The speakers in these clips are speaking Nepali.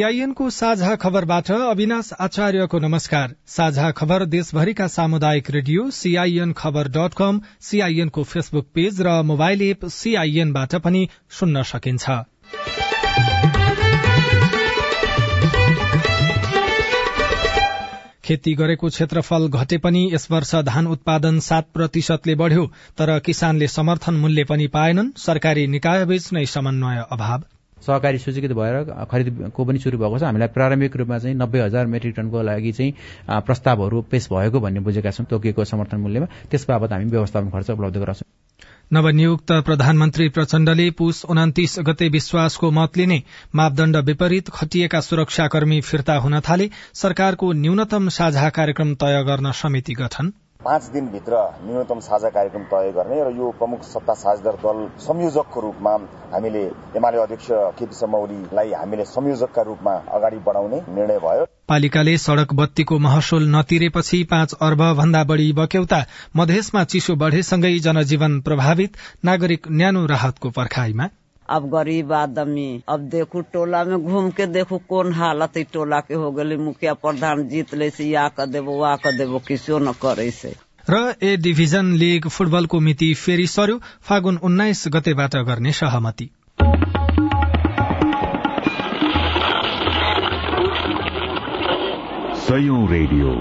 सीआईएनको साझा खबरबाट अविनाश आचार्यको नमस्कार। साझा खबर देशभरिका सामुदायिक रेडियो सीआईएन खबर डट कम सीआईएनको फेसबुक पेज र मोबाइल एप सीआईएनबाट पनि सुन्न सकिन्छ। खेती गरेको क्षेत्रफल घटे पनि यस वर्ष धान उत्पादन सात प्रतिशतले बढ़्यो तर किसानले समर्थन मूल्य पनि पाएनन् सरकारी निकायबीच नै समन्वय अभाव। सहकारी सूचीकृत भएर खरिदको पनि सुरु भएको छ। हामीलाई प्रारम्भिक रूपमा चाहिँ नब्बे हजार मेट्रिक टनको लागि चाहिँ प्रस्तावहरू पेश भएको भन्ने बुझेका छौँ तोकिएको समर्थन मूल्यमा। त्यस बाबत हामी व्यवस्थापन खर्च उपलब्ध गराउँछौँ। नवनियुक्त प्रधानमन्त्री प्रचण्डले पुष उन्तिस गते विश्वासको मत लिने मापदण्ड विपरीत खटिएका सुरक्षाकर्मी फिर्ता हुन थाले। सरकारको न्यूनतम साझा कार्यक्रम तय गर्न समिति गठन। पाँच दिनभित्र न्यूनतम साझा कार्यक्रम तय गर्ने र यो प्रमुख सत्ता साझेदार दल संयोजकको रूपमा हामीले एमाले अध्यक्ष केपी शर्मा ओलीलाई हामीले संयोजकका रूपमा अगाडि बढाउने निर्णय भयो। पालिकाले सड़क बत्तीको महसुल नतिरेपछि पाँच अर्ब भन्दा बढ़ी बक्यौता मधेसमा चिसो बढ़ेसँगै जनजीवन प्रभावित नागरिक न्यानो राहतको पर्खाईमा। अब गरीब आदमी। अब देखू टोला में घूम के देखू कौन हालत है टोला के हो गए मुखिया प्रधान जीत ले से या कर देबो वा कर देबो किसो न करे से र ए डिभिजन लीग फुटबलको मिति फेरि सर्यो फागुन उन्नाइस गतेबाट गर्ने सहमति। सयौं रेडियो।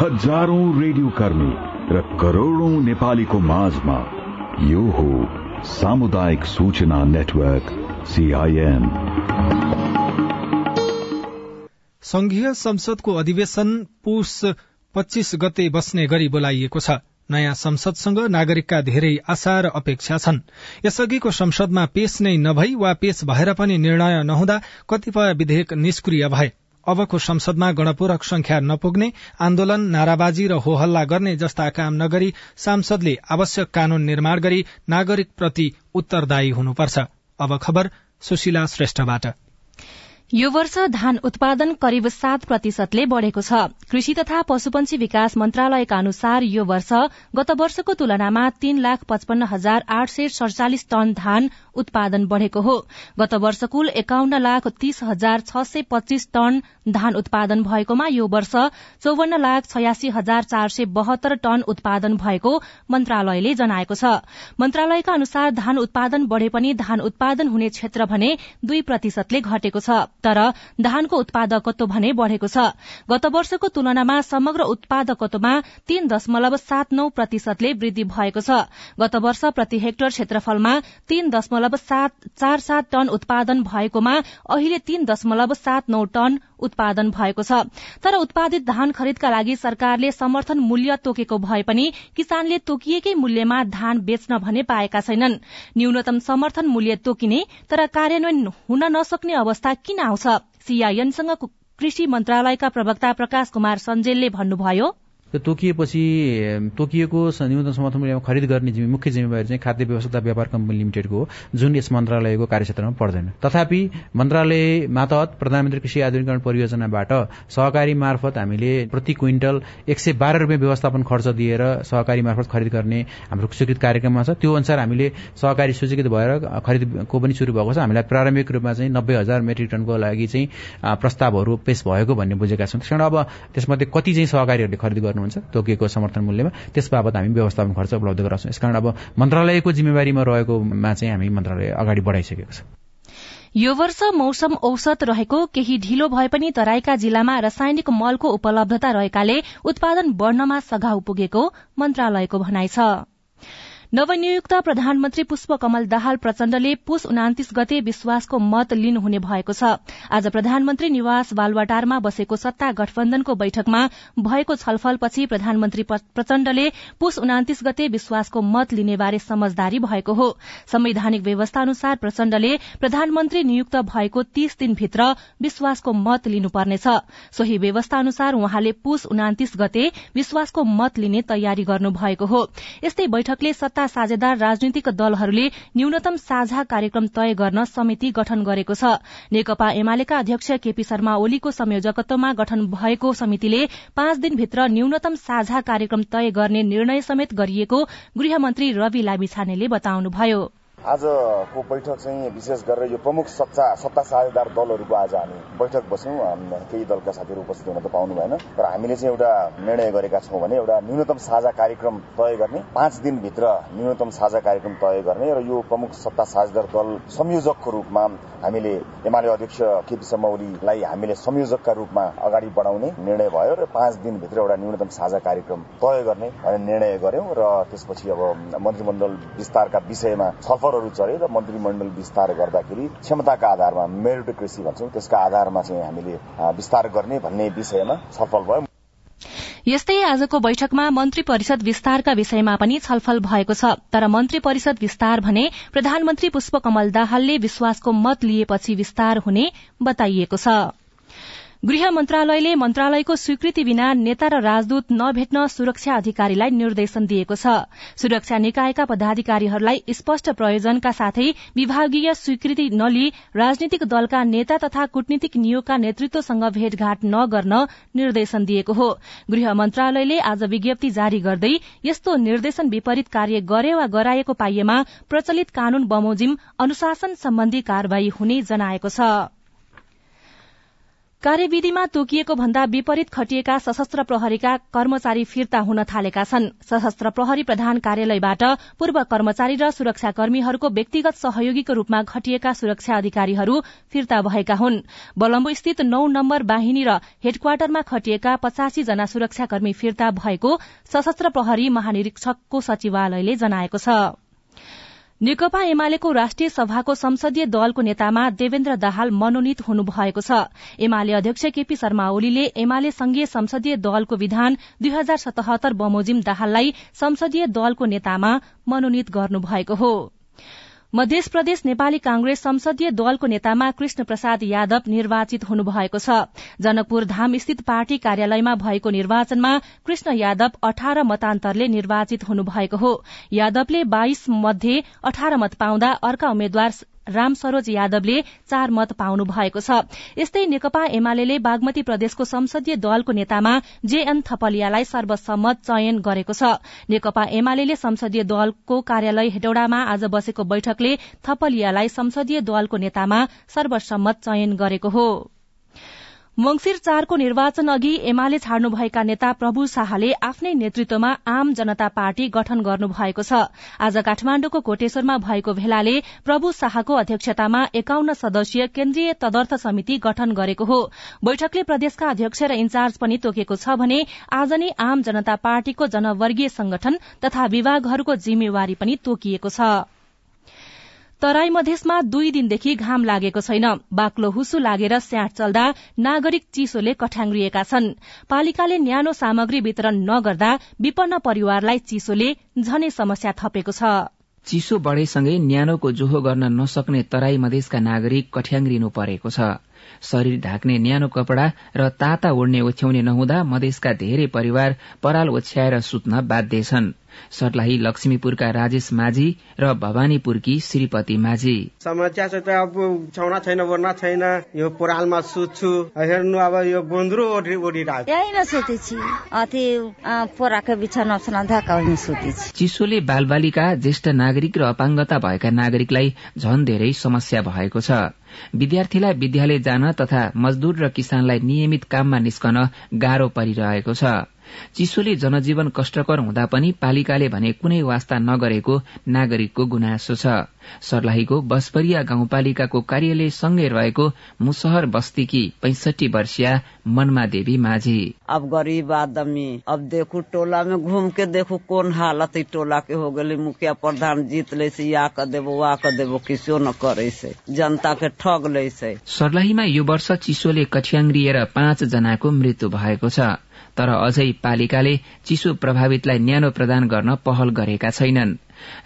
हजारौं रेडियो कर्मी र करोड़ौं नेपालीको माझमा यो हो सामुदायिक सूचना नेटवर्क सीआईएन संघीय संसदको अधिवेशन पुष पच्चीस गते बस्ने गरी बोलाइएको छ। नयाँ संसदसँग नागरिकका धेरै आशा र अपेक्षा छन्। यसअघिको संसदमा पेश नै नभई वा पेश भएर पनि निर्णय नहुँदा कतिपय विधेयक निष्क्रिय भए। अबको संसदमा गणपूरक संख्या नपुग्ने आन्दोलन नाराबाजी र होहल्ला गर्ने जस्ता काम नगरी सांसदले आवश्यक कानून निर्माण गरी नागरिक प्रति उत्तरदायी हुनुपर्छ। अब खबर सुशीला श्रेष्ठबाट। यो वर्ष धान उत्पादन करिब सात प्रतिशतले बढ़ेको छ। कृषि तथा पशुपन्छी विकास मन्त्रालयका अनुसार यो वर्ष गत वर्षको तुलनामा तीन लाख पचपन्न हजार आठ सय सड़चालिस टन धान उत्पादन बढ़ेको हो। गत वर्ष कुल एकाउन्न लाख तीस हजार छ सय पच्चीस टन धान उत्पादन भएकोमा यो वर्ष चौवन्न लाख छयासी हजार चार सय बहत्तर टन उत्पादन भएको मन्त्रालयले जनाएको छ। मन्त्रालयका अनुसार धान उत्पादन बढ़े पनि धान उत्पादन हुने क्षेत्र भने दुई प्रतिशतले घटेको छ तर धानको उत्पादकत्व भने बढ़ेको छ। गत वर्षको तुलनामा समग्र उत्पादकत्वमा तीन दशमलव सात नौ प्रतिशतले वृद्धि भएको छ। गत वर्ष प्रति हेक्टर क्षेत्रफलमा तीन दशमलव चार सात टन उत्पादन भएकोमा अहिले तीन दशमलव सात नौ टन उत्पादन भएको छ। तर उत्पादित धान खरिदका लागि सरकारले समर्थन मूल्य तोकेको भए पनि किसानले तोकिएकै मूल्यमा धान बेच्न भने पाएका छैनन्। न्यूनतम समर्थन मूल्य तोकिने तर कार्यान्वयन हुन नसक्ने अवस्था किन आउँछ? सीआईएनसँग कृषि मन्त्रालयका प्रवक्ता प्रकाश कुमार सञ्जेलले भन्नुभयो त्यो तोकिएपछि तोकिएको न्यूनतम समर्थन मूल्यमा खरिद गर्ने जिम्मे मुख्य जिम्मेवारी चाहिँ खाद्य व्यवस्था व्यापार कम्पनी लिमिटेडको हो जुन यस मन्त्रालयको कार्यक्षेत्रमा पर्दैन। तथापि मन्त्रालय मातहत प्रधानमन्त्री कृषि आधुनिकरण परियोजनाबाट सहकारी मार्फत हामीले प्रति क्विन्टल एक सय बाह्र रुपियाँ व्यवस्थापन खर्च दिएर सहकारी मार्फत खरिद गर्ने हाम्रो स्वीकृत कार्यक्रममा छ। त्यो अनुसार हामीले सहकारी सूचीकृत भएर खरिदको पनि सुरु भएको छ। हामीलाई प्रारम्भिक रूपमा चाहिँ नब्बे हजार मेट्रिक टनको लागि चाहिँ प्रस्तावहरू पेश भएको भन्ने बुझेका छौँ। त्यस अब त्यसमध्ये कति चाहिँ सहकारीहरूले खरिद गर्नुहुन्छ तोकिएको समर्थन मूल्यमा। त्यस बाबत हामी व्यवस्थापन खर्च उपलब्ध गराउँछौँ। यसकारण अब मन्त्रालयको जिम्मेवारीमा रहेकोमा चाहिँ हामी मन्त्रालय अगाडि बढाइसकेको छ। यो वर्ष मौसम औसत रहेको केही ढिलो भए पनि तराईका जिल्लामा रासायनिक मलको उपलब्धता रहेकाले उत्पादन बढ़नमा सघाउ पुगेको मन्त्रालयको भनाइ छ। नवनियुक्त प्रधानमन्त्री पुष्पकमल दाहाल प्रचण्डले पुष उनातिस गते विश्वासको मत लिनुहुने भएको छ। आज प्रधानमन्त्री निवास बालवाटारमा बसेको सत्ता गठबन्धनको बैठकमा भएको छलफलपछि प्रधानमन्त्री प्रचण्डले पुष उनातिस गते विश्वासको मत लिनेबारे समझदारी भएको हो। संवैधानिक व्यवस्था अनुसार प्रचण्डले प्रधानमन्त्री नियुक्त भएको तीस दिनभित्र विश्वासको मत लिनुपर्नेछ। सोही व्यवस्था अनुसार उहाँले पुष उनातिस गते विश्वासको मत लिने तयारी गर्नु भएको हो। यस्तै बैठकले सत्ता साझेदार राजनीतिक दलहरूले न्यूनतम साझा कार्यक्रम तय गर्न समिति गठन गरेको छ। नेकपा एमालेका अध्यक्ष केपी शर्मा ओलीको संयोजकत्वमा गठन भएको समितिले पाँच दिनभित्र न्यूनतम साझा कार्यक्रम तय गर्ने निर्णय समेत गरिएको गृहमन्त्री रवि लामिछानेले बताउनुभयो। आजको बैठक चाहिँ विशेष गरेर यो प्रमुख सत्ता सत्ता साझेदार दलहरूको आज हामी बैठक बस्यौँ। केही दलका साथीहरू उपस्थित हुन त पाउनु भएन। तर हामीले चाहिँ एउटा निर्णय गरेका छौँ भने एउटा न्यूनतम साझा कार्यक्रम तय गर्ने पाँच दिनभित्र न्यूनतम साझा कार्यक्रम तय गर्ने र यो प्रमुख सत्ता साझेदार दल संयोजकको रूपमा हामीले एमाले अध्यक्ष केपी शर्मा ओलीलाई हामीले संयोजकका रूपमा अगाडि बढाउने निर्णय भयो र पाँच दिनभित्र एउटा न्यूनतम साझा कार्यक्रम तय गर्ने भन्ने निर्णय गर्यौं र त्यसपछि अब मन्त्रीमण्डल विस्तारका विषयमा छलफल स्तरहरू चढे र मन्त्रीमण्डल विस्तार गर्दाखेरि क्षमताका आधारमा मेरिटोक्रेसी भन्छौँ त्यसका आधारमा चाहिँ हामीले विस्तार गर्ने भन्ने विषयमा छलफल भयो। यस्तै आजको बैठकमा मन्त्री परिषद विस्तारका विषयमा पनि छलफल भएको छ। तर मन्त्री परिषद विस्तार भने प्रधानमन्त्री पुष्पकमल दाहालले विश्वासको मत लिएपछि विस्तार हुने बताइएको छ। गृह मन्त्रालयले मन्त्रालयको स्वीकृति बिना नेता र राजदूत नभेट्न सुरक्षा अधिकारीलाई निर्देशन दिएको छ। सुरक्षा निकायका पदाधिकारीहरूलाई स्पष्ट प्रयोजनका साथै विभागीय स्वीकृति नलिई राजनीतिक दलका नेता तथा कूटनीतिक नियोगका नेतृत्वसँग भेटघाट नगर्न निर्देशन दिएको हो। गृह मन्त्रालयले आज विज्ञप्ति जारी गर्दै यस्तो निर्देशन विपरीत कार्य गरे वा गराएको पाइएमा प्रचलित कानून बमोजिम अनुशासन सम्बन्धी कार्यवाही हुने जनाएको छ। कार्यविधिमा तोकिएको भन्दा विपरीत खटिएका सशस्त्र प्रहरीका कर्मचारी फिर्ता हुन थालेका छन्। सशस्त्र प्रहरी प्रधान कार्यालयबाट पूर्व कर्मचारी र सुरक्षाकर्मीहरूको व्यक्तिगत सहयोगीको रूपमा खटिएका सुरक्षा अधिकारीहरू फिर्ता भएका हुन्। बलम्बो स्थित नौ नम्बर बाहिनी र हेडक्वार्टरमा खटिएका पचासी जना सुरक्षाकर्मी फिर्ता भएको सशस्त्र प्रहरी महानिरीक्षकको सचिवालयले जनाएको छ। नेकपा एमालेको राष्ट्रिय सभाको संसदीय दलको नेतामा देवेन्द्र दाहाल मनोनित हुनुभएको छ। एमाले अध्यक्ष केपी शर्मा ओलीले एमाले संघीय संसदीय दलको विधान दुई हजार सतहत्तर बमोजिम दाहाललाई संसदीय दलको नेतामा मनोनित गर्नुभएको हो। मध्य प्रदेश नेपाली कांग्रेस संसदीय दलको नेतामा कृष्ण प्रसाद यादव निर्वाचित हुनुभएको छ। जनकपुर धाम स्थित पार्टी कार्यालयमा भएको निर्वाचनमा कृष्ण यादव अठार मतान्तरले निर्वाचित हुनुभएको हो। यादवले बाइस मध्ये अठार मत पाउँदा अर्का उम्मेद्वार राम सरोज यादवले चार मत पाउनु भएको छ। यस्तै नेकपा एमाले बागमती प्रदेशको संसदीय दलको नेतामा जेएन थपलियालाई सर्वसम्मत चयन गरेको छ। नेकपा एमाले संसदीय दलको कार्यालय हेटौडामा आज बसेको बैठकले थपलियालाई संसदीय दलको नेतामा सर्वसम्मत चयन गरेको हो। मंगिर चारको निर्वाचन अघि एमाले छाड्नुभएका नेता प्रभु शाहले आफ्नै नेतृत्वमा आम जनता पार्टी गठन गर्नुभएको छ। आज काठमाण्डुको कोटेश्वरमा भएको भेलाले प्रभु शाहको अध्यक्षतामा एकाउन्न सदस्यीय केन्द्रीय तदर्थ समिति गठन गरेको हो। बैठकले प्रदेशका अध्यक्ष र इन्चार्ज पनि तोकेको छ भने आज नै आम जनता पार्टीको जनवर्गीय संगठन तथा विभागहरूको जिम्मेवारी पनि तोकिएको छ। तराई मधेसमा दुई दिनदेखि घाम लागेको छैन। बाक्लो हुसु लागेर स्याट चल्दा नागरिक चिसोले कठ्याङ्ग्रिएका छन्। पालिकाले न्यानो सामग्री वितरण नगर्दा विपन्न परिवारलाई चिसोले झनै समस्या थपेको छ। चिसो बढेसँगै न्यानोको जोहो गर्न नसक्ने तराई मधेसका नागरिक कठ्याङ्ग्रिनु परेको छ। शरीर ढाक्ने न्यानो कपड़ा र ताता ओढ्ने ओछ्याउने नहुँदा मधेसका धेरै परिवार पराल ओछ्याएर सुत्न बाध्य छन्। सर्लाही लक्ष्मीपुरका राजेश माझी र भवानीपुरकी श्रीपति माझी। समस्या चाहिँ त अब छाउना छैन ओर्ना छैन। यो पुरालमा सुत्छु। हेर्नु अब यो गुन्द्रो ओढिरहेको यही न सुतेछि। अथि पोराको बिछा नछना धाका सुतेछि। चिसोले बालबालिका ज्येष्ठ नागरिक र अपाङ्गता भएका नागरिकलाई झन धेरै समस्या भएको छ। विद्यार्थीलाई विद्यालय जान तथा मजदूर र किसानलाई नियमित काममा निस्कन गाह्रो परिरहेको छ। चिसोले जनजीवन कष्टकर हुँदा पनि पालिकाले भने कुनै वास्ता नगरेको नागरिकको गुनासो छ। सर्लाहीको बसपरिया गाउँपालिकाको कार्यालय सँगै रहेको मुसहर बस्तीकी पैंसठी वर्षीय मनमा देवी माझी। अब गरीब आदमी अब देखू टोला में घूम के देखू कौन हालत टोला के हो मुखिया प्रधान जीत ले से या कर देबो वा कर देबो किसो न करे से जनता के ठग ले से सर्लाहीमा यो वर्ष चिसोले कठ्याङ्ग्रिएर पाँच जनाको मृत्यु भएको छ। तर अझै पालिकाले चिसो प्रभावितलाई न्यानो प्रदान गर्न पहल गरेका छैनन्।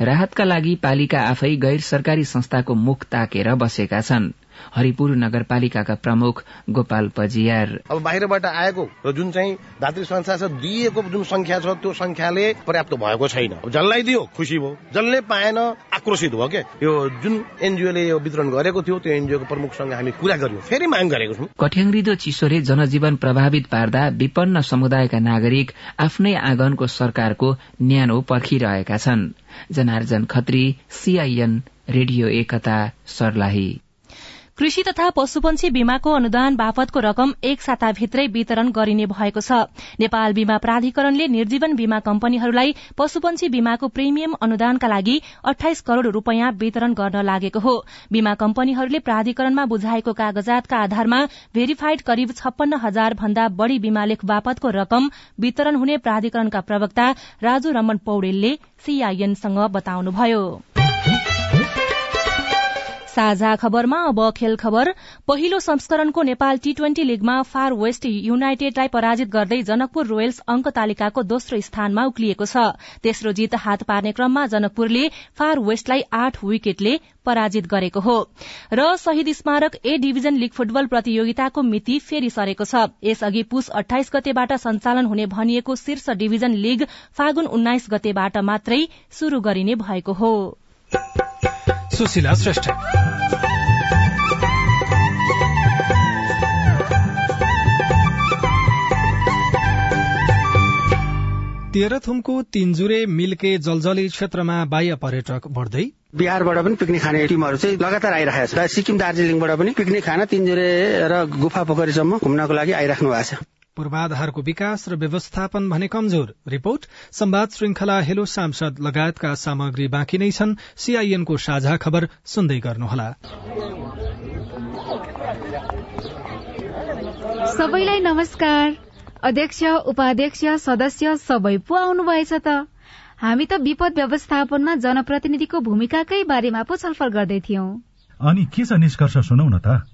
राहतका लागि पालिका आफै गैर सरकारी संस्थाको मुख ताकेर बसेका छन्। हरिपुर नगरपालिकाका प्रमुख गोपाल पजियार। अब बाहिरबाट आएको र जुन चाहिँ धात्री संस्था छ दिएको जुन संख्या छ त्यो संख्याले पर्याप्त भएको छैन। जसलाई दियो खुसी भयो। जसले पाएन आक्रोशित भयो के? यो जुन एनजिओले यो वितरण गरेको थियो त्यो एनजिओको प्रमुखसँग हामी कुरा गर्यौं। फेरि माग गरेको छौँ। कठ्याङ्ग्रिदो चिसोले जनजीवन प्रभावित पार्दा विपन्न समुदायका नागरिक आफ्नै आँगनको सरकारको न्यानो पर्खिरहेका छन्। Janarjan Khatri CIN radio Ekata Sarlahi. कृषि तथा पशुपन्छी बीमाको अनुदान बापतको रकम एक साताभित्रै वितरण गरिने भएको छ। नेपाल बीमा प्राधिकरणले निर्जीवन बीमा कम्पनीहरूलाई पशुपन्छी बीमाको प्रिमियम अनुदानका लागि अठाइस करोड़ रूपियाँ वितरण गर्न लागेको हो। बीमा कम्पनीहरूले प्राधिकरणमा बुझाएको कागजातका आधारमा भेरिफाइड करिब छप्पन्न हजार भन्दा बढ़ी बीमालेख बापतको रकम वितरण हुने प्राधिकरणका प्रवक्ता राजु रमन पौडेलले सीआईएनसँग बताउनुभयो। साझा खबरमा अब खेल खबर। पहिलो संस्करणको नेपाल टी ट्वेन्टी लीगमा फार वेस्ट युनाइटेडलाई पराजित गर्दै जनकपुर रोयल्स अंक तालिकाको दोस्रो स्थानमा उक्लिएको छ। तेस्रो जीत हात पार्ने क्रममा जनकपुरले फार वेस्टलाई आठ विकेटले पराजित गरेको हो। र शहीद स्मारक ए डिभिजन लीग फुटबल प्रतियोगिताको मिति फेरि सरेको छ। यसअघि पुस अठाइस गतेबाट सञ्चालन हुने भनिएको शीर्ष डिभिजन लीग फागुन उन्नाइस गतेबाट मात्रै शुरू गरिने भएको हो। सुशीला श्रेष्ठ तेह्रथुमको तिनजुरे मिल्के जलजली क्षेत्रमा बाह्य पर्यटक बढ्दै बिहारबाट पनि पिकनिक खाने टिमहरू चाहिँ लगातार आइरहेको छ। सिक्किम दार्जिलिङबाट पनि पिकनिक खान तिनजुरे र गुफा पोखरीसम्म घुम्नको लागि आइराख्नु भएको छ। पूर्वाधारको विकास र व्यवस्थापन भने कमजोर। रिपोर्ट संवाद श्रृंखला हेलो सांसद लगायतका सामग्री बाँकी नै छन्। सीआईएनको साझा खबर सुन्दै गर्नुहोला। सबैलाई नमस्कार। अध्यक्ष उपाध्यक्ष सदस्य सबै पो आउनुभएछ त? हामी त विपद व्यवस्थापनमा जनप्रतिनिधिको भूमिकाकै बारेमा पो छलफल गर्दै थियौं। अनि के छ निष्कर्ष सुनौ न त?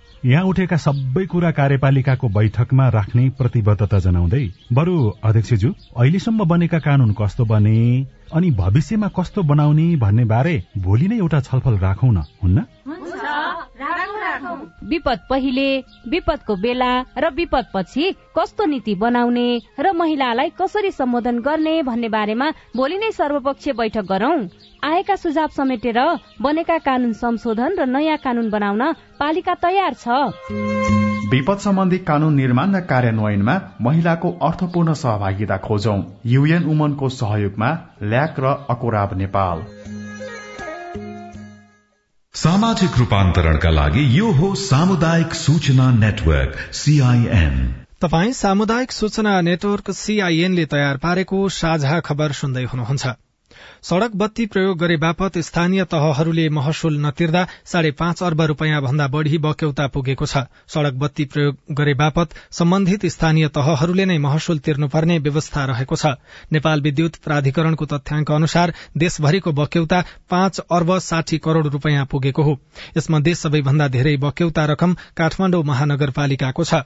यहाँ उठेका सबै कुरा कार्यपालिकाको बैठकमा राख्ने प्रतिबद्धता जनाउँदै बरु अध्यक्षज्यू अहिलेसम्म बनेका कानून कस्तो बने? अनि भविष्यमा कस्तो बनाउने भन्ने बारे भोलि नै एउटा छलफल राखौं न हुन्न? विपद पहिले विपदको बेला र विपद पछि कस्तो नीति बनाउने र महिलालाई कसरी सम्बोधन गर्ने भन्ने बारेमा भोलि नै सर्वपक्षीय बैठक गरौं। आएका सुझाव समेटेर बनेका कानून संशोधन र नयाँ कानून बनाउन पालिका तयार छ। विपद सम्बन्धी कानून निर्माण र कार्यान्वयनमा महिलाको अर्थपूर्ण सहभागिता खोजौं। युएन उमनको सहयोगमा ल्याक र अकोराब नेपाल। सामाजिक रूपान्तरणका लागि यो हो सामुदायिक सूचना नेटवर्क सीआईएन तपाई सामुदायिक सूचना नेटवर्क सीआईएनले तयार पारेको साझा खबर सुन्दै हुनुहुन्छ। सड़क बत्ती प्रयोग गरे बापत स्थानीय तहहरूले महसुल नतिर्दा साढे पाँच अर्ब रूपियाँ भन्दा बढ़ी बक्यौता पुगेको छ। सड़क बत्ती प्रयोग गरे बापत सम्बन्धित स्थानीय तहहरूले नै महसुल तिर्नुपर्ने व्यवस्था रहेको छ। नेपाल विद्युत प्राधिकरणको तथ्याङ्क अनुसार देशभरिको बक्यौता पाँच अर्ब साठी करोड़ रूपियाँ पुगेको हो। यसमध्ये सबैभन्दा धेरै बक्यौता रकम काठमाडौँ महानगरपालिकाको छ।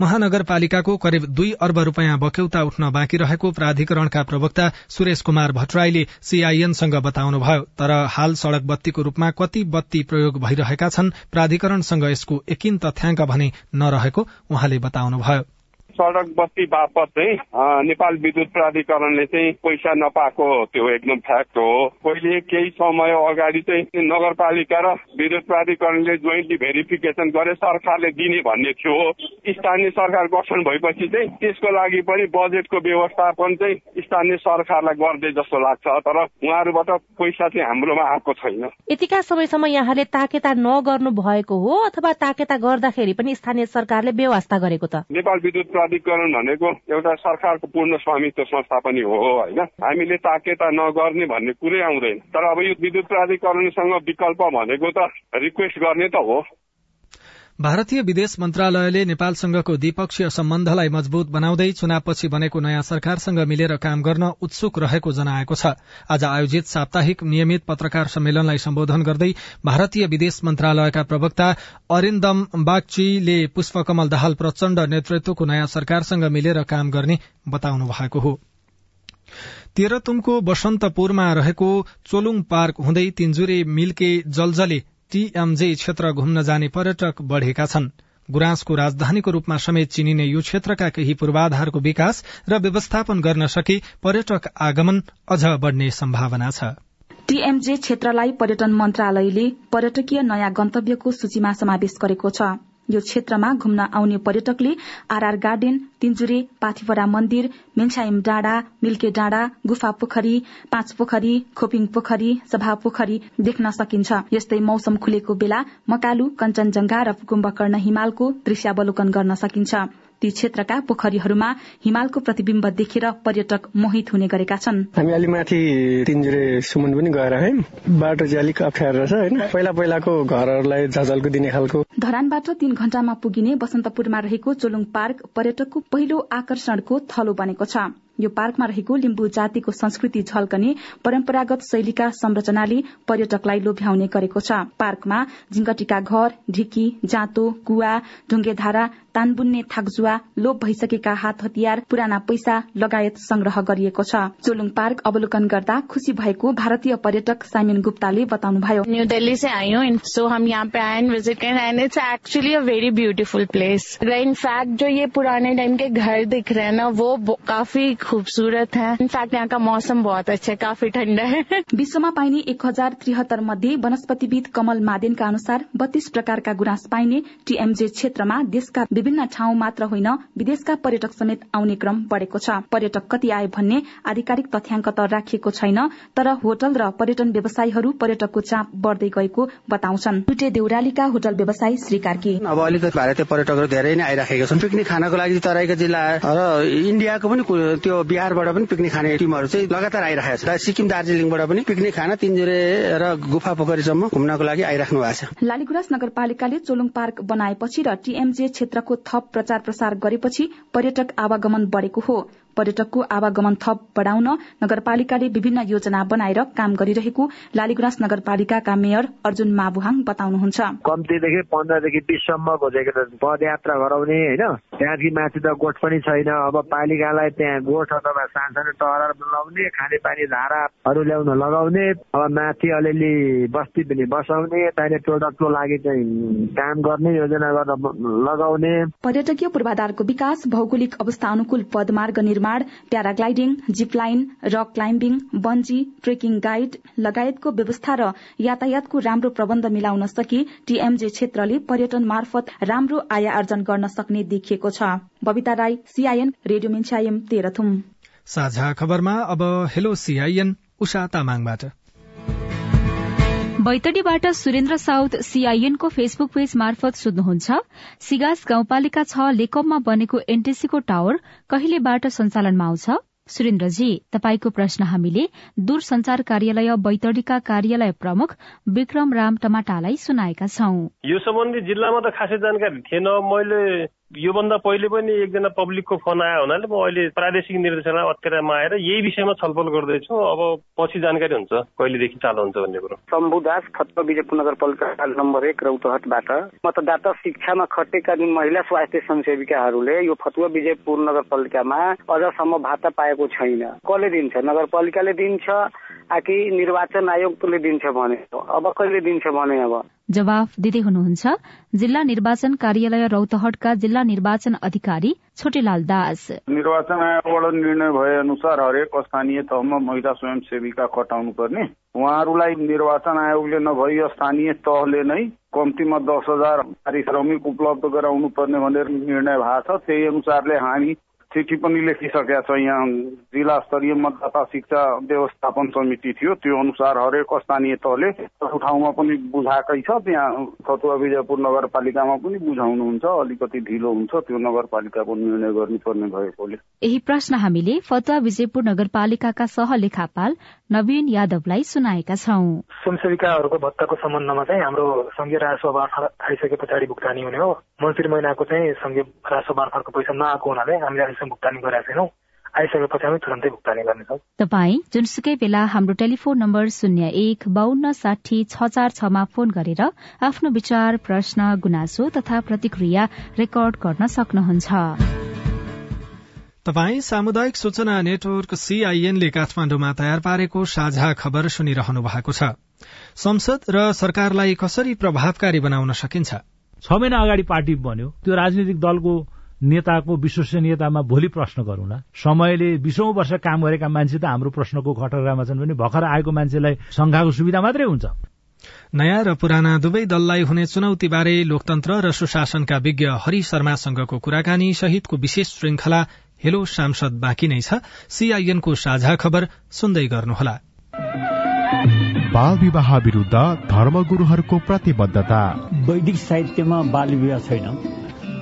महानगरपालिकाको करिब दुई अर्ब रूपियाँ बक्यौता उठ्न बाँकी रहेको प्राधिकरणका प्रवक्ता सुरेश कुमार भट्टराईले सीआईएनसँग बताउनुभयो तर हाल सड़क बत्तीको रूपमा कति बत्ती प्रयोग भइरहेका छन् प्राधिकरणसँग यसको एकिन तथ्याङ्क भने नरहेको उहाँले बताउनुभयो। सडक बत्ती बापत चाहिँ नेपाल विद्युत प्राधिकरणले चाहिँ पैसा नपाएको त्यो एकदम फ्याक्ट हो। पहिले केही समय अगाडि चाहिँ नगरपालिका र विद्युत प्राधिकरणले जोइन्टली भेरिफिकेसन गरे सरकारले दिने भन्ने थियो। स्थानीय सरकार गठन भएपछि चाहिँ त्यसको लागि पनि बजेटको व्यवस्थापन चाहिँ स्थानीय सरकारलाई गर्दै जस्तो लाग्छ। तर उहाँहरूबाट पैसा चाहिँ हाम्रोमा आएको छैन। यतिका समयसम्म यहाँले ताकेता नगर्नु भएको हो अथवा ताकेता गर्दाखेरि पनि स्थानीय सरकारले व्यवस्था गरेको त? नेपाल विद्युत प्राधिकरण भनेको एउटा सरकारको पूर्ण स्वामित्व संस्था पनि हो होइन? हामीले ताकेता नगर्ने भन्ने कुरै आउँदैन। तर अब यो विद्युत प्राधिकरणसँग विकल्प भनेको त रिक्वेस्ट गर्ने त हो। भारतीय विदेश मन्त्रालयले नेपालसँगको द्विपक्षीय सम्बन्धलाई मजबूत बनाउँदै चुनावपछि बनेको नयाँ सरकारसँग मिलेर काम गर्न उत्सुक रहेको जनाएको छ। आज आयोजित साप्ताहिक नियमित पत्रकार सम्मेलनलाई सम्बोधन गर्दै भारतीय विदेश मन्त्रालयका प्रवक्ता अरिन्दम बागचीले पुष्पकमल दाहाल प्रचण्ड नेतृत्वको नयाँ सरकारसँग मिलेर काम गर्ने बताउनु भएको हो। तेह्रतुङको बसन्तपुरमा रहेको चोलुङ पार्क हुँदै तिनजुरे मिल्के जलजले टीएमजे क्षेत्र घुम्न जाने पर्यटक बढ़ेका छन्। गुराँसको राजधानीको रूपमा समेत चिनिने यो क्षेत्रका केही पूर्वाधारको विकास र व्यवस्थापन गर्न सके पर्यटक आगमन अझ बढ़ने सम्भावना छ। टीएमजे क्षेत्रलाई पर्यटन मन्त्रालयले पर्यटकीय नयाँ गन्तव्यको सूचीमा समावेश गरेको छ। यो क्षेत्रमा घुम्न आउने पर्यटकले आरआर गार्डन तिनजुरे पाथिपरा मन्दिर मिन्छाइम डाँडा मिल्के डाँडा गुफा पोखरी पाँच पोखरी खोपिङ पोखरी सभा पोखरी देख्न सकिन्छ। यस्तै मौसम खुलेको बेला मकालु कञ्चनजंघा र कुम्भकर्ण हिमालको दृश्यावलोकन गर्न सकिन्छ। ती क्षेत्रका पोखरीहरूमा हिमालको प्रतिविम्ब देखेर पर्यटक मोहित हुने गरेका छन्। हामी अलि माथि तिनजुरेसम्म पनि गएर है बाटो चाहिँ अलिक अप्ठ्यारो रहेछ होइन। पहिला पहिलाको घरहरूलाई झझल्को दिने खालको। धरानबाट तीन घण्टामा पुगिने बसन्तपुरमा रहेको चोलुङ पार्क पर्यटकको पहिलो आकर्षणको थलो बनेको छ। यो पार्कमा रहेको लिम्बू जातिको संस्कृति झल्कने परम्परागत शैलीका संरचनाले पर्यटकलाई लोभ्याउने गरेको छ। पार्कमा झिंगटीका घर ढिकी जाँतो कुवा ढुङ्गेधारा तानबुन्ने थाकजुवा लोप भइसकेका हात हतियार पुराना पैसा लगायत संग्रह गरिएको छ। चोलुङ पार्क अवलोकन गर्दा खुशी भएको भारतीय पर्यटक साइमन गुप्ताले बताउनुभयो। न्यू दिल्ली से आई सो हम यहाँ पे आए visit and it's actually a very beautiful place in fact जो ये पुराने टाइम के घर दिख रहे ना वो काफी खूबसूरत है। इनफैक्ट यहाँ का मौसम बहुत अच्छा है काफी ठंडा है। विश्वमा पाइने एक हजार त्रिहत्तर मध्ये वनस्पतिविद कमल मादेनका अनुसार बत्तीस प्रकारका गुराँस पाइने टीएमजे क्षेत्रमा देशका विभिन्न ठाउँ मात्र होइन विदेशका पर्यटक समेत आउने क्रम बढ़ेको छ। पर्यटक कति आए भन्ने आधिकारिक तथ्याङ्क त राखिएको छैन तर होटल र पर्यटन व्यवसायीहरू पर्यटकको चाप बढ़दै गएको बताउँछन्। टुटे देउरालीका होटल व्यवसायी श्री कार्की। अब अहिले त भारतीय पर्यटकहरू धेरै नै आइराखेका छन्। पिकनिक खानको लागि तराईका जिल्ला र इन्डियाको पनि त्यो बिहारबाट पनि पिकनिक खाने टिमहरू चाहिँ लगातार आइरहेको छ। सिक्किम दार्जिलिङबाट पनि पिकनिक खान तिनजुरे र गुफा पोखरीसम्म घुम्नको लागि आइराख्नु भएको छ। लालीगुराँस नगरपालिकाले चोलुङ पार्क बनाएपछि र टीएमजे क्षेत्रको थप प्रचार प्रसार गरेपछि पर्यटक आवागमन बढ़ेको हो। पर्यटकको आवागमन थप बढ़ाउन नगरपालिकाले विभिन्न योजना बनाएर काम गरिरहेको लालीगुराँस नगरपालिकाका मेयर अर्जुन माबुहाङ बताउनुहुन्छ। कम्तीदेखि पन्ध्रदेखि बिससम्मको पदयात्रा गराउने होइन। त्यहाँदेखि माथि त गोठ पनि छैन। अब पालिकालाई त्यहाँ गोठ अथवा सानसानो टहर बनाउने खानेपानी धाराहरू ल्याउन लगाउने अब माथि अलिअलि बस्ती पनि बसाउने चाहिने प्रोडक्टको लागि चाहिँ काम गर्ने योजना गर्न लगाउने। पर्यटकीय पूर्वाधारको विकास भौगोलिक अवस्था अनुकूल पदमार्ग निर्माण paragliding zipline rock climbing bungee trekking guide लगायतको व्यवस्था र यातायातको राम्रो प्रबन्ध मिलाउन सके टीएमजे क्षेत्रले पर्यटन मार्फत राम्रो आय आर्जन गर्न सक्ने देखिएको छ। बबिता राई सीआईएन रेडियो साझा खबरमा अब हेलो सीआईएन बैतडीबाट सुरेन्द्र साउद सीआईएनको फेसबुक पेज मार्फत सोध्नुहुन्छ सिगास गाउँपालिका छ लेकममा बनेको एनटीसीको टावर कहिलेबाट सञ्चालनमा आउँछ? सुरेन्द्रजी तपाईँको प्रश्न हामीले दूरसञ्चार कार्यालय बैतडीका कार्यालय प्रमुख विक्रम राम टमाटालाई सुनाएका छौं। यो सम्बन्धी जिल्लामा त खासै जानकारी थिएन। मैले योभन्दा पहिले पनि एकजना पब्लिकको फोन आयो हुनाले म अहिले प्रादेशिक निर्देशनालय अत्केरामा आएर यही विषयमा छलफल गर्दैछु। अब पछि जानकारी हुन्छ कहिलेदेखि चालु हुन्छ भन्ने कुरो। शम्भुदास फतवा विजयपुर नगरपालिका नम्बर एक रौतहटबाट मतदाता शिक्षामा खटेका महिला स्वास्थ्य संसेविकाहरूले यो फतुवा विजयपुर नगरपालिकामा अझसम्म भाता पाएको छैन। कसले दिन्छ? नगरपालिकाले दिन्छ कि निर्वाचन आयोगले दिन्छ भने अब कहिले दिन्छ भने अब? जवाफ दिँदै हुनुहुन्छ। जिल्ला निर्वाचन कार्यालय रौतहटका जिल्ला निर्वाचन अधिकारी छोटेलाल दास। निर्वाचन आयोगबाट निर्णय भए अनुसार हरेक स्थानीय तहमा महिला स्वयंसेविका खटाउनु पर्ने उहाँहरूलाई निर्वाचन आयोगले नभई स्थानीय तहले नै कम्तीमा दस हजार पारिश्रमिक उपलब्ध गराउनु पर्ने भनेर निर्णय भएको छ। त्यही अनुसारले हामी चिठी पनि लेखिसकेका छ यहाँ। जिल्ला स्तरीय मतदाता शिक्षा व्यवस्थापन समिति थियो। त्यो अनुसार हरेक स्थानीय तहले ठाउँमा पनि बुझाएकै छ। त्यहाँ फतुवा विजयपुर नगरपालिकामा पनि बुझाउनुहुन्छ। अलिकति ढिलो हुन्छ। त्यो नगरपालिकाको निर्णय गर्नुपर्ने भएकोले। यही प्रश्न हामीले फतुवा विजयपुर नगरपालिकाका सहलेखापाल नवीन यादवलाई सुनाएका छौं। स्वयंसेविकाहरूको भत्ताको सम्बन्धमा चाहिँ हाम्रो संघीय राजस्व मार्फत आइसके पछाडि भुक्तानी हुने हो। मन्त्री महिनाको चाहिँ संघीय राजस्व मार्फतको पैसा नआएको हुनाले हामीले भुक्तानी गरेका छैनौँ आइसकेपछि हामी तुरन्तै भुक्तानी गर्नेछौँ तपाईँ जुनसुकै बेला हाम्रो टेलिफोन नम्बर शून्य एक बान्न साठी छ चार छमा फोन गरेर आफ्नो विचार प्रश्न गुनासो तथा प्रतिक्रिया रेकर्ड गर्न सक्नुहुन्छ। तपाई सामुदायिक सूचना नेटवर्क सीआईएनले काठमाण्डुमा तयार पारेको साझा खबर सुनिरहनु भएको छ। संसद र सरकारलाई कसरी प्रभावकारी बनाउन सकिन्छ? छ महिना अगाडि पार्टी बन्यो। त्यो राजनीतिक दलको नेताको विश्वसनीयतामा भोलि प्रश्न गरौँला समयले बिसौँ वर्ष काम गरेका मान्छे त हाम्रो प्रश्नको कटरामा छन् भने भर्खर आएको मान्छेलाई संघाको सुविधा मात्रै हुन्छ। नयाँ र पुराना दुवै दललाई हुने चुनौतीबारे लोकतन्त्र र सुशासनका विज्ञ हरि शर्मासँगको कुराकानी सहितको विशेष श्रृंखला हेलो सांसद बाँकी नै छ। सीआईएनको साझा खबर सुन्दै गर्नुहोला। बाल विवाह विरूद्ध धर्मगुरूहरूको प्रतिबद्धता। वैदिक साहित्यमा बाल विवाह छैन।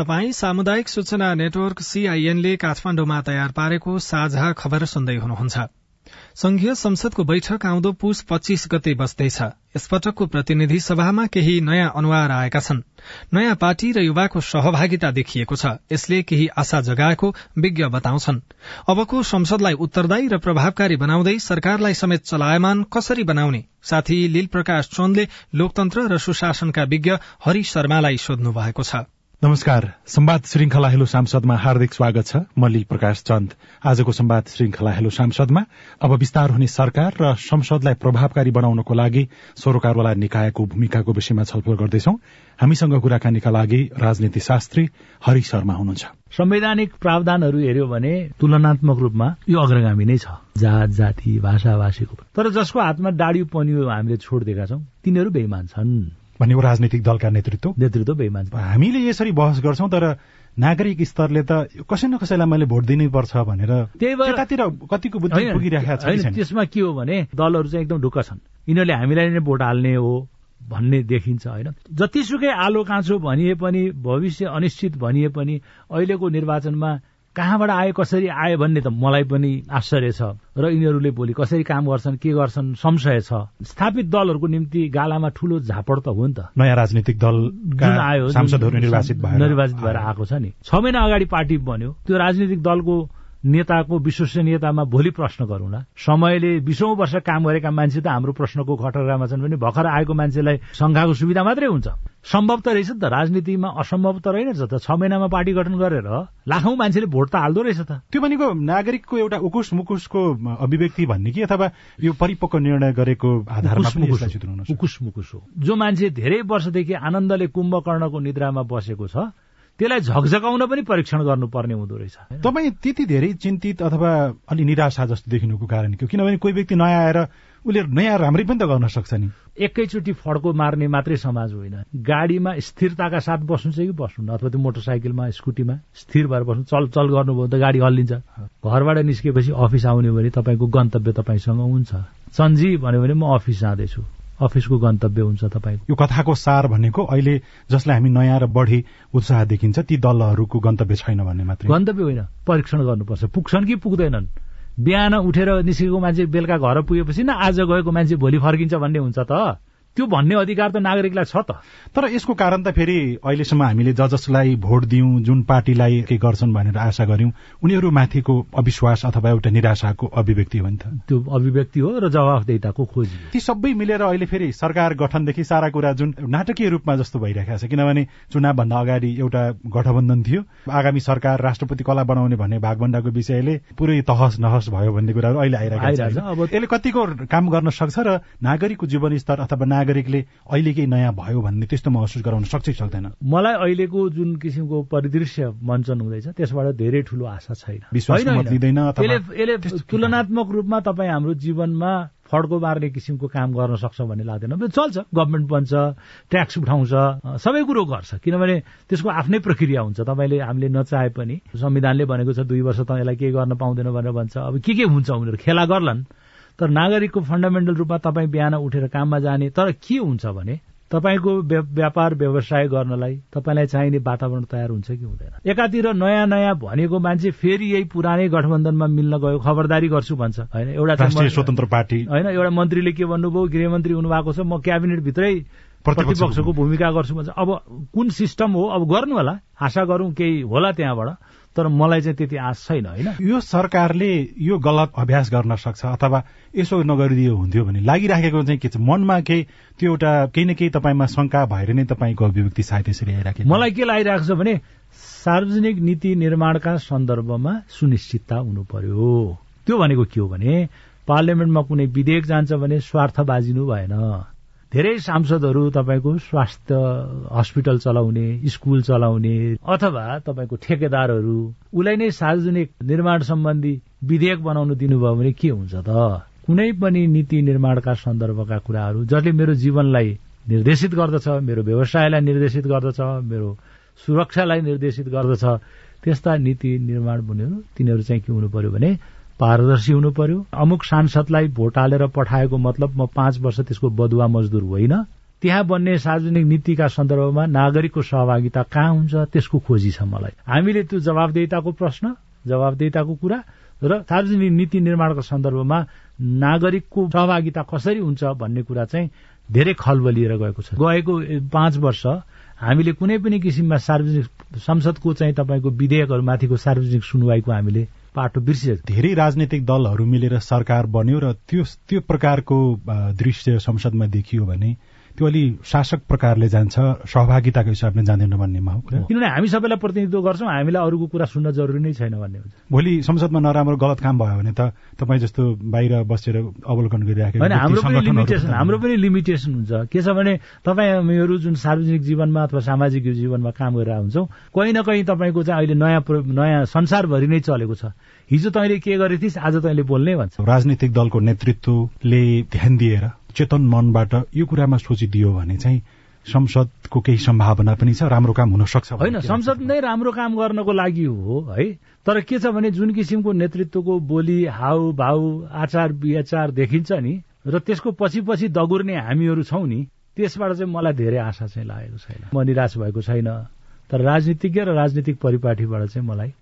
तपाई सामुदायिक सूचना नेटवर्क सीआईएनले काठमाण्डुमा तयार पारेको साझा खबर सुन्दै हुनुहुन्छ। संघीय संसदको बैठक आउँदो पुस पच्चीस गते बस्दैछ। यसपटकको प्रतिनिधि सभामा केही नयाँ अनुहार आएका छन्। नयाँ पार्टी र युवाको सहभागिता देखिएको छ। यसले केही आशा जगाएको विज्ञ बताउँछन्। अबको संसदलाई उत्तरदायी र प्रभावकारी बनाउँदै सरकारलाई समेत चलायमान कसरी बनाउने? साथी लील प्रकाश चन्दले लोकतन्त्र र सुशासनका विज्ञ हरि शर्मालाई सोध्नु भएको छ। नमस्कार। संवाद श्रृंखला हेलो सांसदमा हार्दिक स्वागत छ। म प्रकाश चन्द। आजको संवाद श्रृंखला हेलो सांसदमा। अब विस्तार हुने सरकार र संसदलाई प्रभावकारी बनाउनको लागि सरोकारवाला निकायको भूमिकाको विषयमा छलफल गर्दैछौ। हामीसँग कुराकानीका लागि राजनीति शास्त्री हरि शर्मा हुनुहुन्छ। संवैधानिक प्रावधानहरू हेर्यो भने तुलनात्मक रूपमा यो अग्रगामी नै छ। जात जाति भाषा भाषीको तर जसको हातमा डाडी पनियो हामीले छोडिदिएका छौं तिनीहरू बेइमान छन्। भनेको राजनीतिक दलका नेतृत्व। नेतृत्व बेमान हामीले यसरी बहस गर्छौं तर नागरिक स्तरले त कसै न कसैलाई मैले भोट दिनै पर्छ भनेर त्यतातिर कतिको बुद्धि पुगिरहेको छ त्यसमा के हो भने दलहरू चाहिँ एकदम ढुक्क छन्। यिनीहरूले हामीलाई नै भोट हाल्ने हो भन्ने देखिन्छ होइन। जतिसुकै आलो काँचो भनिए पनि भविष्य अनिश्चित भनिए पनि अहिलेको निर्वाचनमा कहाँबाट आयो कसरी आयो भन्ने त मलाई पनि आश्चर्य छ। र यिनीहरूले भोलि कसरी काम गर्छन् के गर्छन् संशय छ। स्थापित दलहरूको निम्ति गालामा ठूलो झापड त हो नि त। नयाँ राजनीतिक दल आयो सांसदहरू निर्वाचित भएर आएको छ नि। छ महिना अगाडि पार्टी बन्यो। त्यो राजनीतिक दलको नेताको विश्वसनीयतामा भोलि प्रश्न गरौँला समयले बिसौँ वर्ष काम गरेका मान्छे त हाम्रो प्रश्नको घटरामा छन् भने भर्खर आएको मान्छेलाई शङ्खाको सुविधा मात्रै हुन्छ। सम्भव त रहेछ नि त। राजनीतिमा असम्भव त रहेनछ त छ महिनामा पार्टी गठन गरेर लाखौं मान्छेले भोट त हाल्दो रहेछ त। त्यो भनेको नागरिकको एउटा उकुस मुकुसको अभिव्यक्ति भन्ने कि अथवा यो परिपक्व निर्णय गरेको आधारमा उकुस मुकुस हो। जो मान्छे धेरै वर्षदेखि आनन्दले कुम्भकर्णको निद्रामा बसेको छ त्यसलाई झकझकाउन पनि परीक्षण गर्नुपर्ने हुँदो रहेछ। तपाईँ त्यति धेरै चिन्तित अथवा अलि निराशा जस्तो देखिनुको कारण के हो? किनभने कोही व्यक्ति नयाँ आएर उसले नयाँ राम्रै पनि त गर्न सक्छ नि। एकैचोटि फड्को मार्ने मात्रै समाज होइन। गाडीमा स्थिरताका साथ बस्नु चाहिँ कि बस्नु? अथवा त्यो मोटरसाइकलमा स्कुटीमा स्थिर भएर बस्नु? चल चल गर्नुभयो त गाडी हल्लिन्छ। घरबाट निस्केपछि अफिस आउने भने तपाईँको गन्तव्य तपाईँसँग हुन्छ। चन्जी भन्यो भने म अफिस जाँदैछु। अफिसको गन्तव्य हुन्छ तपाईँको। यो कथाको सार भनेको अहिले जसलाई हामी नयाँ र बढी उत्साह देखिन्छ ती दलहरूको गन्तव्य छैन भन्ने मात्रै। गन्तव्य होइन परीक्षण गर्नुपर्छ। पुग्छन् कि पुग्दैनन्? बिहान उठेर निस्केको मान्छे बेलुका घर पुगेपछि न आज गएको मान्छे भोलि फर्किन्छ भन्ने हुन्छ त। त्यो भन्ने अधिकार त नागरिकलाई छ त। तर यसको कारण त फेरि अहिलेसम्म हामीले ज जसलाई भोट दियौं जुन पार्टीलाई के गर्छन् भनेर आशा गर्यौं उनीहरू माथिको अविश्वास अथवा एउटा निराशाको अभिव्यक्ति हो नि त। त्यो अभिव्यक्ति हो र जवाफदेताको खोजी ती सबै मिलेर अहिले फेरि सरकार गठनदेखि सारा कुरा जुन नाटकीय रूपमा जस्तो भइरहेको छ किनभने चुनावभन्दा अगाडि एउटा गठबन्धन थियो। आगामी सरकार राष्ट्रपति कला बनाउने भन्ने भागभण्डाको विषयले पुरै तहस नहस भयो भन्ने कुराहरू अहिले आइरहेको छ। अब यसले कतिको काम गर्न सक्छ र नागरिकको जीवनस्तर अथवा नागरिकले अहिले केही नयाँ भयो भन्ने त्यस्तो महसुस गराउन सक्छ सक्दैन? मलाई अहिलेको जुन किसिमको परिदृश्य मञ्चन हुँदैछ त्यसबाट धेरै ठूलो आशा छैन। यसले तुलनात्मक रूपमा तपाईँ हाम्रो जीवनमा फड्को मार्ने किसिमको काम गर्न सक्छ भन्ने लाग्दैन। चल्छ गभर्मेन्ट बन्छ ट्याक्स उठाउँछ सबै कुरो गर्छ। किनभने त्यसको आफ्नै प्रक्रिया हुन्छ। तपाईँले हामीले नचाहे पनि संविधानले भनेको छ दुई वर्ष त यसलाई केही गर्न पाउँदैन भनेर भन्छ। अब के के हुन्छ उनीहरू? खेला गर्लान्। तर नागरिकको फन्डामेन्टल रूपमा तपाईँ बिहान उठेर काममा जाने तर के हुन्छ भने तपाईँको व्यापार व्यवसाय गर्नलाई तपाईँलाई चाहिने वातावरण तयार हुन्छ कि हुँदैन। एकातिर नयाँ नयाँ भनेको मान्छे फेरि यही पुरानै गठबन्धनमा मिल्न गयो खबरदारी गर्छु भन्छ। होइन एउटा स्वतन्त्र पार्टी। होइन एउटा मन्त्रीले के भन्नुभयो गृहमन्त्री हुनुभएको छ म क्याबिनेटभित्रै प्रतिपक्षको भूमिका गर्छु भन्छ। अब कुन सिस्टम हो अब गर्नु होला आशा गरौँ केही होला त्यहाँबाट। तर मलाई चाहिँ त्यति आश छैन होइन? यो सरकारले यो गलत अभ्यास गर्न सक्छ अथवा यसो नगरिदियो हुन्थ्यो भने लागिराखेको चाहिँ के छ? मनमा केही त्यो एउटा केही न केही तपाईँमा शङ्का भएर नै तपाईँको अभिव्यक्ति सायद यसरी आइराखे मलाई के लागिरहेको छ भने सार्वजनिक नीति निर्माणका सन्दर्भमा सुनिश्चितता हुनु पर्यो। त्यो भनेको के हो भने पार्लियामेन्टमा कुनै विधेयक जान्छ भने स्वार्थ बाजिनु भएन। धेरै सांसदहरू तपाईँको स्वास्थ्य हस्पिटल चलाउने स्कुल चलाउने अथवा तपाईँको ठेकेदारहरू उसलाई नै सार्वजनिक निर्माण सम्बन्धी विधेयक बनाउनु दिनुभयो भने के हुन्छ त? कुनै पनि नीति निर्माणका सन्दर्भका कुराहरू जसले मेरो जीवनलाई निर्देशित गर्दछ मेरो व्यवसायलाई निर्देशित गर्दछ मेरो सुरक्षालाई निर्देशित गर्दछ त्यस्ता नीति निर्माण बन्यो तिनीहरू चाहिँ के हुनु पर्यो भने पारदर्शी हुनु पर्यो। अमुक सांसदलाई भोट हालेर पठाएको मतलब म पाँच वर्ष त्यसको बदुवा मजदुर होइन। त्यहाँ बन्ने सार्वजनिक नीतिका सन्दर्भमा नागरिकको सहभागिता कहाँ हुन्छ त्यसको खोजी छ मलाई। हामीले त्यो जवाबदेताको प्रश्न जवाबदेताको कुरा र सार्वजनिक नीति निर्माणको सन्दर्भमा नागरिकको सहभागिता कसरी हुन्छ भन्ने कुरा चाहिँ धेरै खलबलिएर गएको छ। गएको पाँच वर्ष हामीले कुनै पनि किसिममा सार्वजनिक संसदको चाहिँ तपाईँको विधेयकहरूमाथिको सार्वजनिक सुनवाईको हामीले पाटो बिर्सिसक्यो धेरै राजनैतिक दलहरू मिलेर सरकार बन्यो र त्यो त्यो प्रकारको दृश्य संसदमा देखियो भने त्यो अलि शासक प्रकारले जान्छ सहभागिताको हिसाबले जाँदैन भन्नेमा हो। किनभने हामी सबैलाई प्रतिनिधित्व गर्छौँ हामीलाई अरूको कुरा सुन्न जरुरी नै छैन भन्ने हुन्छ। भोलि संसदमा नराम्रो गलत काम भयो भने त तपाईँ जस्तो बाहिर बसेर अवलोकन गरिराखेको हाम्रो पनि लिमिटेसन हाम्रो पनि लिमिटेसन हुन्छ। के छ भने तपाईँ हामीहरू जुन सार्वजनिक जीवनमा अथवा सामाजिक जीवनमा काम गरेर हुन्छौँ कहीँ न कहीँ तपाईँको चाहिँ अहिले नयाँ नयाँ संसारभरि नै चलेको छ। हिजो तैँले के गरेथिस् आज तैँले बोल्नै भन्छ। राजनीतिक दलको नेतृत्वले ध्यान दिएर चेतन मनबाट यो कुरामा सोचिदियो भने चाहिँ संसदको केही सम्भावना पनि छ राम्रो काम हुन सक्छ होइन संसद नै राम्रो काम गर्नको लागि हो है। तर के छ भने जुन किसिमको नेतृत्वको बोली हाउ भाउ आचार विचार देखिन्छ नि र त्यसको पछि पछि दगुर्ने हामीहरू छौँ नि त्यसबाट चाहिँ मलाई धेरै आशा चाहिँ लागेको छैन। म निराश भएको छैन। तर राजनीतिज्ञ र राजनीतिक परिपाटीबाट चाहिँ मलाई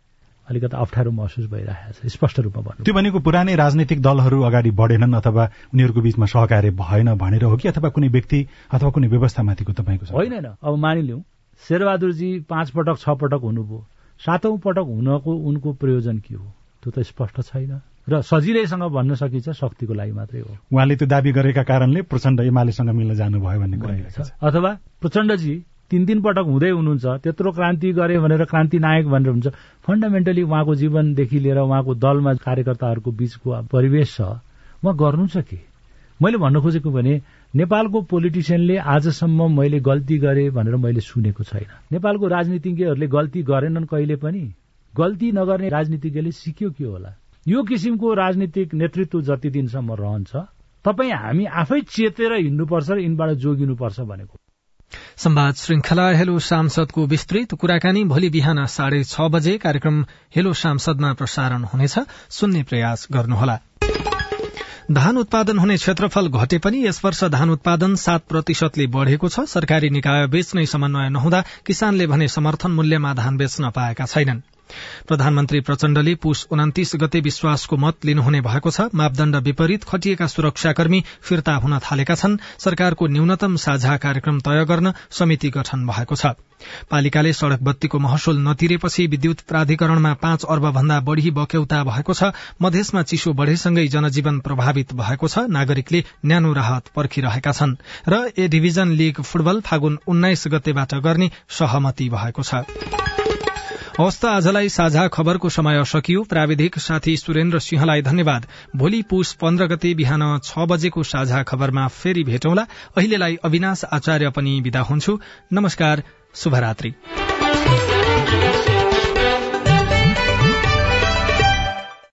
अलिकति अप्ठ्यारो महसुस भइरहेको छ। स्पष्ट रूपमा भन्नु त्यो भनेको पुरानै राजनीतिक दलहरू अगाडि बढेनन् अथवा उनीहरूको बीचमा सहकार्य भएन भनेर हो कि अथवा कुनै व्यक्ति अथवा कुनै व्यवस्थामाथिको तपाईँको होइन अब मानिलिउँ। शेरबहादुरजी पाँच पटक छ पटक हुनुभयो। सातौं पटक हुनको उनको प्रयोजन के हो? त्यो त स्पष्ट छैन। र सजिलैसँग भन्न सकिन्छ शक्तिको लागि मात्रै हो। उहाँले त्यो दावी गरेका कारणले प्रचण्ड एमालेसँग मिल्न जानुभयो भन्ने कुरा अथवा प्रचण्डजी तीन तीन पटक हुँदै हुनुहुन्छ त्यत्रो क्रान्ति गरे भनेर क्रान्ति नायक भनेर हुन्छ। फन्डामेन्टली उहाँको जीवनदेखि लिएर उहाँको दलमा कार्यकर्ताहरूको बीचको परिवेश छ। उहाँ गर्नु छ के? मैले भन्न खोजेको भने नेपालको पोलिटिसियनले आजसम्म मैले गल्ती गरे भनेर मैले सुनेको छैन। नेपालको राजनीतिज्ञहरूले गल्ती गरेनन् कहिले पनि। गल्ती नगर्ने राजनीतिज्ञले सिक्यो के होला? यो किसिमको राजनीतिक नेतृत्व जति दिनसम्म रहन्छ तपाईँ हामी आफै चेतेर हिँड्नुपर्छ र यिनबाट जोगिनुपर्छ भनेको। संवाद श्रृंखला हेलो सांसदको विस्तृत कुराकानी भोलि बिहान साढे छ बजे कार्यक्रम हेलो सांसदमा प्रसारण हुनेछ। सुन्ने प्रयास गर्नुहोला। धान उत्पादन हुने क्षेत्रफल घटे पनि यस वर्ष धान उत्पादन सात प्रतिशतले बढ़ेको छ। सरकारी निकाय बेच्नै समन्वय नहुँदा किसानले भने समर्थन मूल्यमा धान बेच्न पाएका छैनन्। प्रधानमन्त्री प्रचण्डले पुष उन्तिस गते विश्वासको मत लिनुहुने भएको छ। मापदण्ड विपरीत खटिएका सुरक्षाकर्मी फिर्ता हुन थालेका छन्। सरकारको न्यूनतम साझा कार्यक्रम तय गर्न समिति गठन भएको छ। पालिकाले सड़क बत्तीको महसुल नतिरेपछि विद्युत प्राधिकरणमा पाँच अर्ब भन्दा बढ़ी बक्यौता भएको छ। मधेसमा चिसो बढ़ेसँगै जनजीवन प्रभावित भएको छ। नागरिकले न्यानो राहत पर्खिरहेका छन् र A division league football Fagun उन्नाइस गतेबाट गर्ने सहमति भएको छ। हवस् त आजलाई साझा खबरको समय सकियो प्राविधिक साथी सुरेन्द्र सिंहलाई धन्यवाद। भोलि पुष पन्ध्र गते बिहान छ बजेको साझा खबरमा फेरि भेटौँला। अहिलेलाई अविनाश आचार्य पनि विदा हुन्छु। नमस्कार शुभरात्री।